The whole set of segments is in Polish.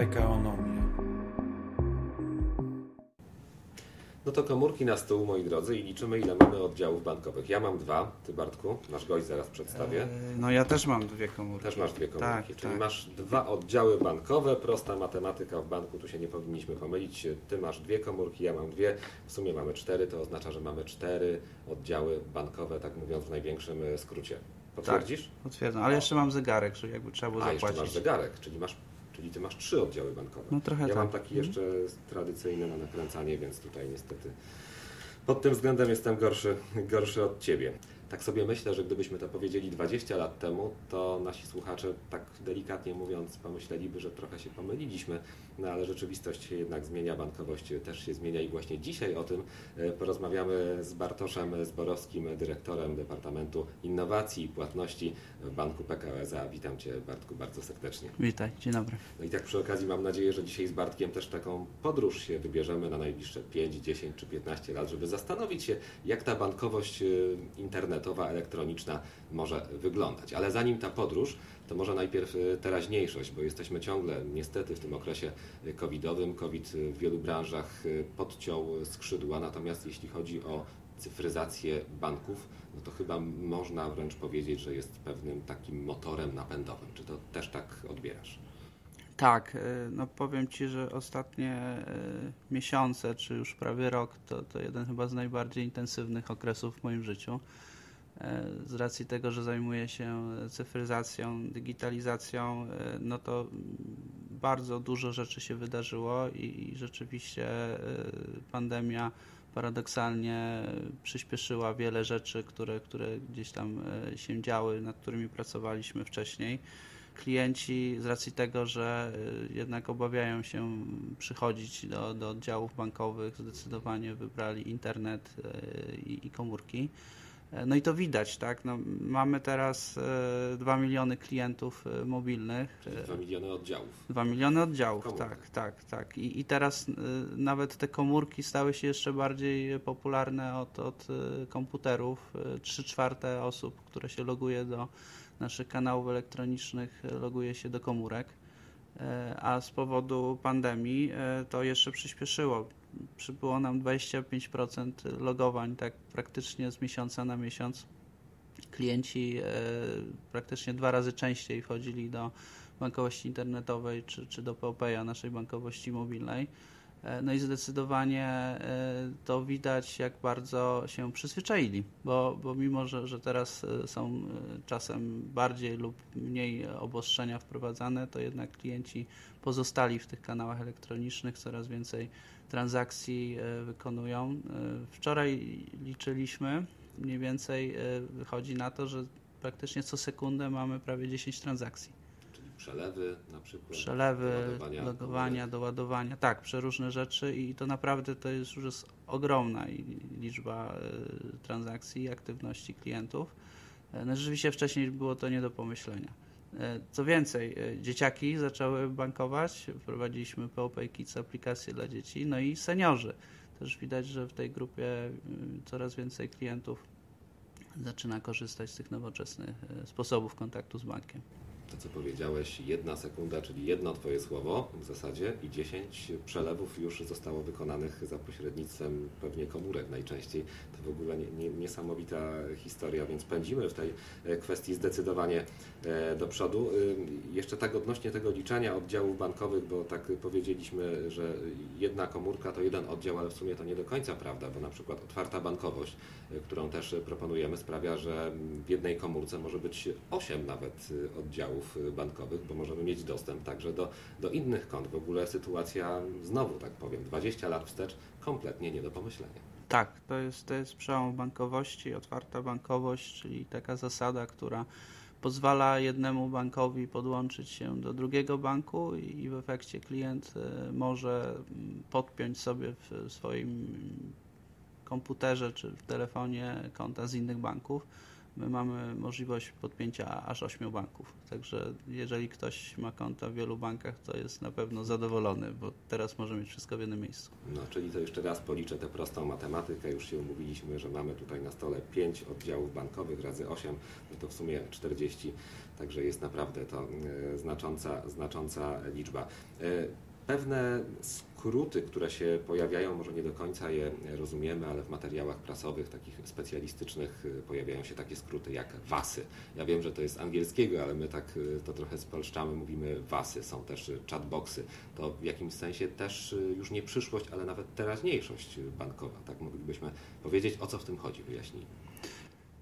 PKOnomię. No to komórki na stół, moi drodzy, i liczymy, ile mamy oddziałów bankowych. Ja mam dwa, ty Bartku, nasz gość zaraz przedstawię. E, No ja też mam dwie komórki. Też masz dwie komórki, Tak, czyli tak. masz dwa oddziały bankowe, prosta matematyka w banku, tu się nie powinniśmy pomylić. Ty masz dwie komórki, ja mam dwie, w sumie mamy cztery, to oznacza, że mamy cztery oddziały bankowe, tak mówiąc w największym e, skrócie. Potwierdzisz? Potwierdzam, ale jeszcze mam zegarek, że jakby trzeba było A, jeszcze masz zapłacić. zegarek, czyli masz, czyli ty masz trzy oddziały bankowe. No trochę Ja tak. mam taki Mhm. jeszcze tradycyjny na nakręcanie, więc tutaj niestety pod tym względem jestem gorszy, gorszy od Ciebie. Tak sobie myślę, że gdybyśmy to powiedzieli 20 lat temu, to nasi słuchacze, tak delikatnie mówiąc, pomyśleliby, że trochę się pomyliliśmy, no ale rzeczywistość się jednak zmienia, bankowość też się zmienia i właśnie dzisiaj o tym e, porozmawiamy z Bartoszem Zborowskim, dyrektorem Departamentu Innowacji i Płatności w Banku PKO SA. Witam Cię Bartku bardzo serdecznie. Witaj, dzień dobry. No i tak przy okazji mam nadzieję, że dzisiaj z Bartkiem też taką podróż się wybierzemy na najbliższe 5, 10 czy 15 lat, żeby zastanowić się, jak ta bankowość y, internetowa, elektroniczna może wyglądać. Ale zanim ta podróż, to może najpierw y, teraźniejszość, bo jesteśmy ciągle niestety w tym okresie y, covidowym. COVID y, w wielu branżach podciął skrzydła, natomiast jeśli chodzi o cyfryzację banków, no to chyba można wręcz powiedzieć, że jest pewnym takim motorem napędowym. Czy to też tak odbierasz? Tak, no powiem Ci, że ostatnie miesiące, czy już prawie rok, to, to jeden chyba z najbardziej intensywnych okresów w moim życiu. E, Z racji tego, że zajmuję się cyfryzacją, digitalizacją, e, no to bardzo dużo rzeczy się wydarzyło i, i rzeczywiście e, pandemia paradoksalnie przyspieszyła wiele rzeczy, które, które gdzieś tam się działy, nad którymi pracowaliśmy wcześniej klienci z racji tego, że jednak obawiają się przychodzić do, do oddziałów bankowych, zdecydowanie wybrali internet i, i komórki. E, No i to widać, tak? No, mamy teraz e, 2 miliony klientów e, mobilnych. Czyli e, 2 miliony oddziałów. 2 miliony oddziałów, Komórek. tak, tak, tak. I, i teraz y, nawet te komórki stały się jeszcze bardziej popularne od, od komputerów. 3 czwarte osób, które się loguje do naszych kanałów elektronicznych, loguje się do komórek. E, A z powodu pandemii e, to jeszcze przyspieszyło. Przybyło nam 25% logowań, tak praktycznie z miesiąca na miesiąc. Klienci e, praktycznie dwa razy częściej wchodzili do bankowości internetowej czy, czy do POPEA, naszej bankowości mobilnej. E, No i zdecydowanie e, to widać, jak bardzo się przyzwyczaili, bo, bo mimo, że, że teraz e, są czasem bardziej lub mniej obostrzenia wprowadzane, to jednak klienci pozostali w tych kanałach elektronicznych, coraz więcej transakcji wykonują. Wczoraj liczyliśmy, mniej więcej wychodzi na to, że praktycznie co sekundę mamy prawie 10 transakcji. Przelewy na przykład. Przelewy, doładowania logowania, doładowania, tak, przeróżne rzeczy i to naprawdę to jest już jest ogromna liczba e, transakcji i aktywności klientów. E, No rzeczywiście wcześniej było to nie do pomyślenia. E, Co więcej, dzieciaki zaczęły bankować, wprowadziliśmy POP Kids, aplikację dla dzieci, no i seniorzy. Też widać, że w tej grupie y, coraz więcej klientów zaczyna korzystać z tych nowoczesnych sposobów kontaktu z bankiem. To, co powiedziałeś, jedna sekunda, czyli jedno Twoje słowo w zasadzie i 10 przelewów już zostało wykonanych za pośrednictwem pewnie komórek najczęściej. To w ogóle nie, nie, niesamowita historia, więc pędzimy w tej e, kwestii zdecydowanie e, do przodu. Y, Jeszcze tak odnośnie tego liczenia oddziałów bankowych, bo tak powiedzieliśmy, że jedna komórka to jeden oddział, ale w sumie to nie do końca prawda, bo na przykład otwarta bankowość, którą też proponujemy, sprawia, że w jednej komórce może być 8 nawet oddziałów y, bankowych, bo możemy mieć dostęp także do, do innych kont. W ogóle sytuacja, znowu tak powiem, 20 lat wstecz, kompletnie nie do pomyślenia. Tak, to jest, to jest przełom bankowości, otwarta bankowość, czyli taka zasada, która pozwala jednemu bankowi podłączyć się do drugiego banku i w efekcie klient e, może mm, podpiąć sobie w swoim komputerze czy w telefonie konta z innych banków my mamy możliwość podpięcia aż 8 banków. Także jeżeli ktoś ma konta w wielu bankach, to jest na pewno zadowolony, bo teraz może mieć wszystko w jednym miejscu. No, czyli to jeszcze raz policzę tę prostą matematykę. Już się umówiliśmy, że mamy tutaj na stole 5 oddziałów bankowych razy 8, no to w sumie 40, także jest naprawdę to e, znacząca, znacząca liczba. E, pewne skróty, które się pojawiają, może nie do końca je rozumiemy, ale w materiałach prasowych, takich specjalistycznych, y, pojawiają się takie skróty jak WASy. Ja wiem, że to jest angielskiego, ale my tak y, to trochę spolszczamy, mówimy WASy. Są też y, chatboxy. To w jakimś sensie też już nie przyszłość, ale nawet teraźniejszość bankowa. Tak moglibyśmy powiedzieć, o co w tym chodzi, wyjaśnijmy.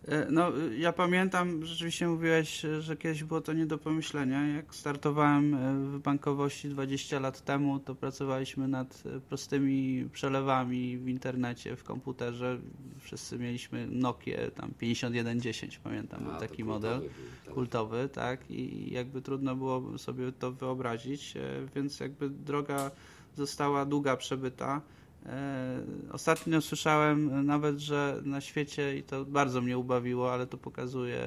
E, no, ja pamiętam, rzeczywiście mówiłeś, że kiedyś było to nie do pomyślenia. Jak startowałem e, w bankowości 20 lat temu, to pracowaliśmy nad e, prostymi przelewami w internecie, w komputerze. Wszyscy mieliśmy Nokia tam 5110, pamiętam, A, był taki model był, kultowy, tak, i jakby trudno było sobie to wyobrazić, więc jakby droga została długa przebyta. E, ostatnio słyszałem nawet, że na świecie, i to bardzo mnie ubawiło, ale to pokazuje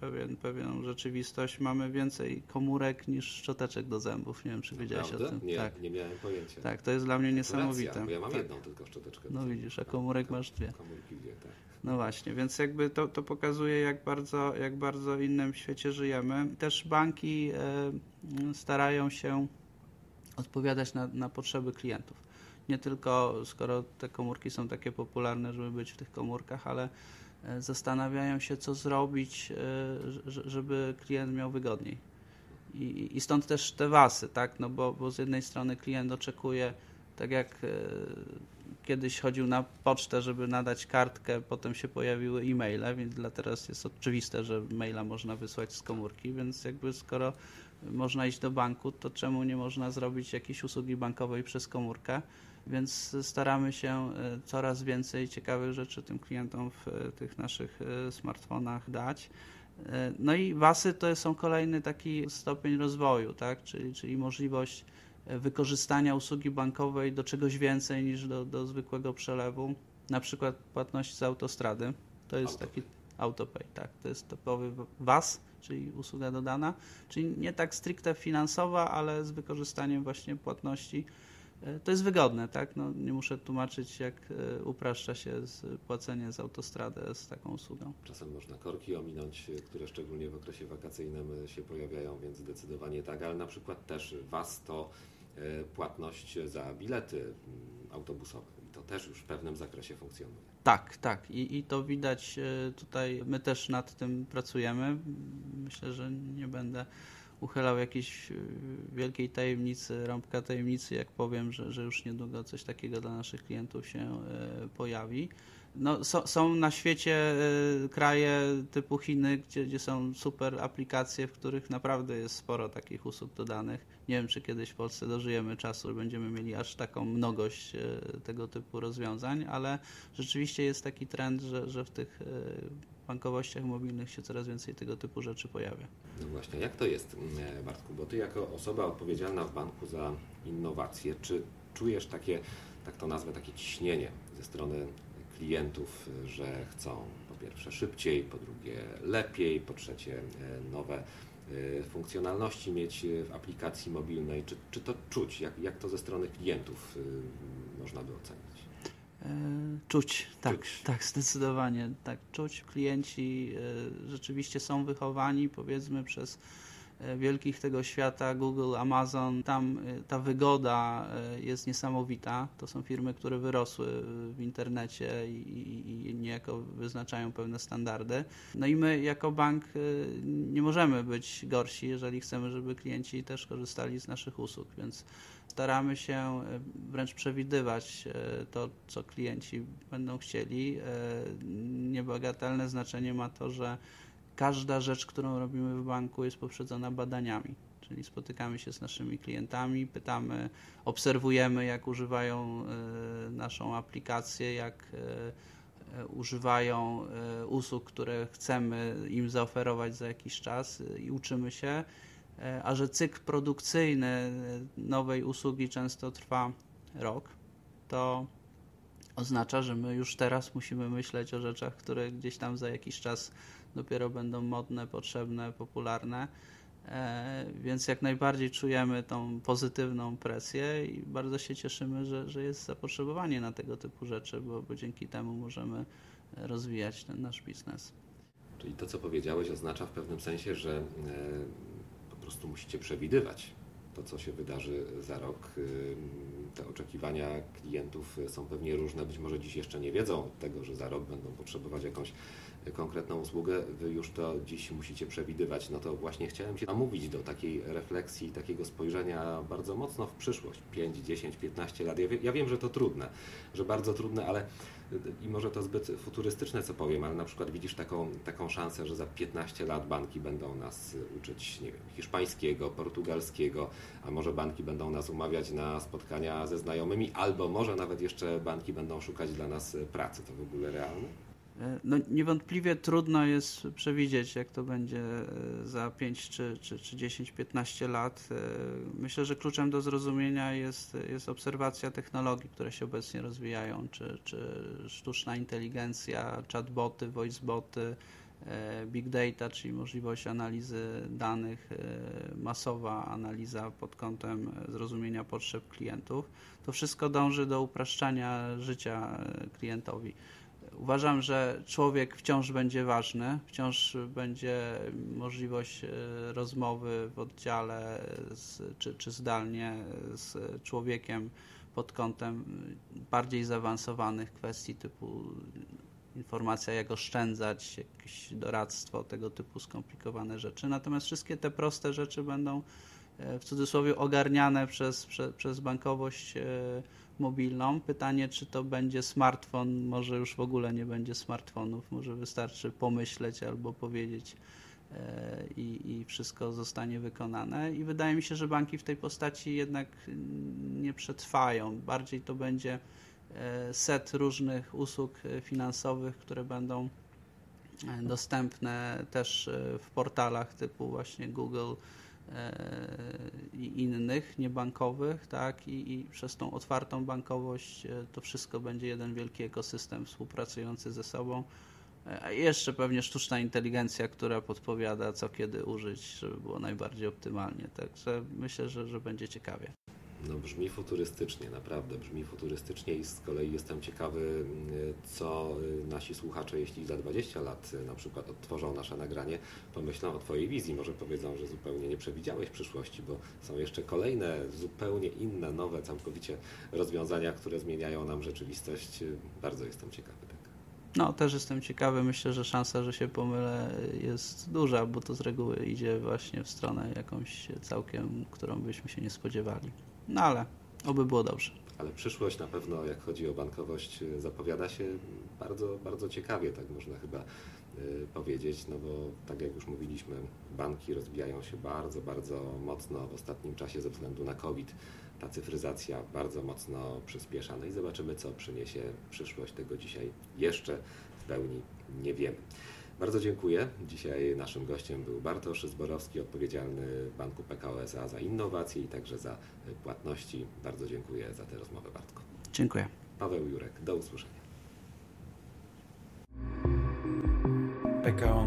pewien, pewną rzeczywistość, mamy więcej komórek niż szczoteczek do zębów. Nie wiem, czy wiedziałeś Prawda? o tym. Nie, tak. nie miałem pojęcia. Tak, to jest dla mnie niesamowite. Racja, bo ja mam tak. jedną tylko szczoteczkę. No widzisz, a komórek masz dwie. Komórki dwie, tak. No właśnie, więc jakby to, to pokazuje, jak bardzo, jak bardzo innym świecie żyjemy. Też banki e, starają się odpowiadać na, na potrzeby klientów nie tylko skoro te komórki są takie popularne, żeby być w tych komórkach, ale e, zastanawiają się, co zrobić, e, żeby klient miał wygodniej. I, stąd też te wasy, tak? No bo, bo z jednej strony klient oczekuje, tak jak e, kiedyś chodził na pocztę, żeby nadać kartkę, potem się pojawiły e-maile, więc dla teraz jest oczywiste, że maila można wysłać z komórki, więc jakby skoro można iść do banku, to czemu nie można zrobić jakiejś usługi bankowej przez komórkę? więc staramy się e, coraz więcej ciekawych rzeczy tym klientom w e, tych naszych e, smartfonach dać. No i wasy to są kolejny taki stopień rozwoju, tak? czyli, czyli możliwość wykorzystania usługi bankowej do czegoś więcej niż do, do zwykłego przelewu, na przykład płatność z autostrady. To jest taki autopay, tak. To jest topowy WAS, czyli usługa dodana, czyli nie tak stricte finansowa, ale z wykorzystaniem właśnie płatności E, to jest wygodne, tak? No, nie muszę tłumaczyć, jak e, upraszcza się z płacenie z autostrady z taką usługą. Czasem można korki ominąć, e, które szczególnie w okresie wakacyjnym się pojawiają, więc zdecydowanie tak, ale na przykład też Was to płatność za bilety mm, autobusowe też już w pewnym zakresie funkcjonuje. Tak, tak I, i to widać tutaj, my też nad tym pracujemy. Myślę, że nie będę uchylał jakiejś y, wielkiej tajemnicy, rąbka tajemnicy, jak powiem, że, że już niedługo coś takiego dla naszych klientów się e, pojawi. No, so, są na świecie e, kraje typu Chiny, gdzie, gdzie są super aplikacje, w których naprawdę jest sporo takich usług dodanych. Nie wiem, czy kiedyś w Polsce dożyjemy czasu, że będziemy mieli aż taką mnogość e, tego typu rozwiązań, ale rzeczywiście jest taki trend, że, że w tych bankowościach mobilnych się coraz więcej tego typu rzeczy pojawia. No właśnie, jak to jest, mm, Bartku? Bo Ty jako osoba odpowiedzialna w banku za innowacje, czy czujesz takie, tak to nazwę, takie ciśnienie ze strony klientów, że chcą po pierwsze szybciej, po drugie lepiej, po trzecie e, nowe e, funkcjonalności mieć w aplikacji mobilnej. Czy, czy to czuć? Jak, jak to ze strony klientów y, można by ocenić? E, czuć, tak, czuć. tak, zdecydowanie, tak, czuć. Klienci e, rzeczywiście są wychowani, powiedzmy, przez e, wielkich tego świata, Google, Amazon, tam ta wygoda jest niesamowita. To są firmy, które wyrosły w internecie i, niejako wyznaczają pewne standardy. No i my jako bank nie możemy być gorsi, jeżeli chcemy, żeby klienci też korzystali z naszych usług, więc staramy się e, wręcz przewidywać e, to, co klienci będą chcieli. E, niebagatelne znaczenie ma to, że każda rzecz, którą robimy w banku jest poprzedzona badaniami. Czyli spotykamy się z naszymi klientami, pytamy, obserwujemy, jak używają naszą aplikację, jak używają usług, które chcemy im zaoferować za jakiś czas i uczymy się. E, a że cykl produkcyjny e, nowej usługi często trwa rok, to oznacza, że my już teraz musimy myśleć o rzeczach, które gdzieś tam za jakiś czas dopiero będą modne, potrzebne, popularne. Więc jak najbardziej czujemy tą pozytywną presję i bardzo się cieszymy, że, że jest zapotrzebowanie na tego typu rzeczy, bo, bo dzięki temu możemy rozwijać ten nasz biznes. Czyli to, co powiedziałeś, oznacza w pewnym sensie, że po prostu musicie przewidywać to, co się wydarzy za rok. Te oczekiwania klientów są pewnie różne. Być może dziś jeszcze nie wiedzą tego, że za rok będą potrzebować jakąś konkretną usługę. Wy już to dziś musicie przewidywać. No to właśnie chciałem Cię namówić do takiej refleksji, takiego spojrzenia bardzo mocno w przyszłość. 5, 10, 15 lat. Ja, ja wiem, że to trudne, że bardzo trudne, ale i może to zbyt futurystyczne, co powiem, ale na przykład widzisz taką, taką szansę, że za 15 lat banki będą nas uczyć, nie wiem, hiszpańskiego, portugalskiego, a może banki będą nas umawiać na spotkania ze znajomymi, albo może nawet jeszcze banki będą szukać dla nas pracy. To w ogóle realne? E, no, niewątpliwie trudno jest przewidzieć, jak to będzie e, za 5 czy, czy, czy 10, 15 lat. E, myślę, że kluczem do zrozumienia jest, jest obserwacja technologii, które się obecnie rozwijają, czy, czy sztuczna inteligencja, chatboty, voiceboty, big data, czyli możliwość analizy danych, masowa analiza pod kątem zrozumienia potrzeb klientów. To wszystko dąży do upraszczania życia klientowi. Uważam, że człowiek wciąż będzie ważny, wciąż będzie możliwość e, rozmowy w oddziale z, czy, czy zdalnie z człowiekiem pod kątem bardziej zaawansowanych kwestii typu informacja, jak oszczędzać, jakieś doradztwo, tego typu skomplikowane rzeczy. Natomiast wszystkie te proste rzeczy będą e, w cudzysłowie ogarniane przez, przez, przez bankowość e, mobilną. Pytanie, czy to będzie smartfon, może już w ogóle nie będzie smartfonów, może wystarczy pomyśleć albo powiedzieć e, i, i wszystko zostanie wykonane. I wydaje mi się, że banki w tej postaci jednak nie przetrwają. Bardziej to będzie e, set różnych usług finansowych, które będą e, dostępne też w portalach typu właśnie Google, i innych niebankowych, tak, I, i przez tą otwartą bankowość e, to wszystko będzie jeden wielki ekosystem współpracujący ze sobą. E, a jeszcze pewnie sztuczna inteligencja, która podpowiada, co kiedy użyć, żeby było najbardziej optymalnie. Także myślę, że, że będzie ciekawie. No brzmi futurystycznie, naprawdę brzmi futurystycznie i z kolei jestem ciekawy, co nasi słuchacze, jeśli za 20 lat na przykład odtworzą nasze nagranie, pomyślą o Twojej wizji. Może powiedzą, że zupełnie nie przewidziałeś przyszłości, bo są jeszcze kolejne, zupełnie inne, nowe całkowicie rozwiązania, które zmieniają nam rzeczywistość. Bardzo jestem ciekawy. Tak. No, też jestem ciekawy. Myślę, że szansa, że się pomylę jest duża, bo to z reguły idzie właśnie w stronę jakąś całkiem, którą byśmy się nie spodziewali. No ale oby było dobrze. Ale przyszłość na pewno, jak chodzi o bankowość, zapowiada się bardzo, bardzo ciekawie, tak można chyba y, powiedzieć, no bo tak jak już mówiliśmy, banki rozwijają się bardzo, bardzo mocno w ostatnim czasie ze względu na COVID. Ta cyfryzacja bardzo mocno przyspiesza. No i zobaczymy, co przyniesie przyszłość. Tego dzisiaj jeszcze w pełni nie wiemy. Bardzo dziękuję. Dzisiaj naszym gościem był Bartosz Zborowski, odpowiedzialny Banku PKO SA za innowacje i także za płatności. Bardzo dziękuję za tę rozmowę, Bartku. Dziękuję. Paweł Jurek, do usłyszenia. PKO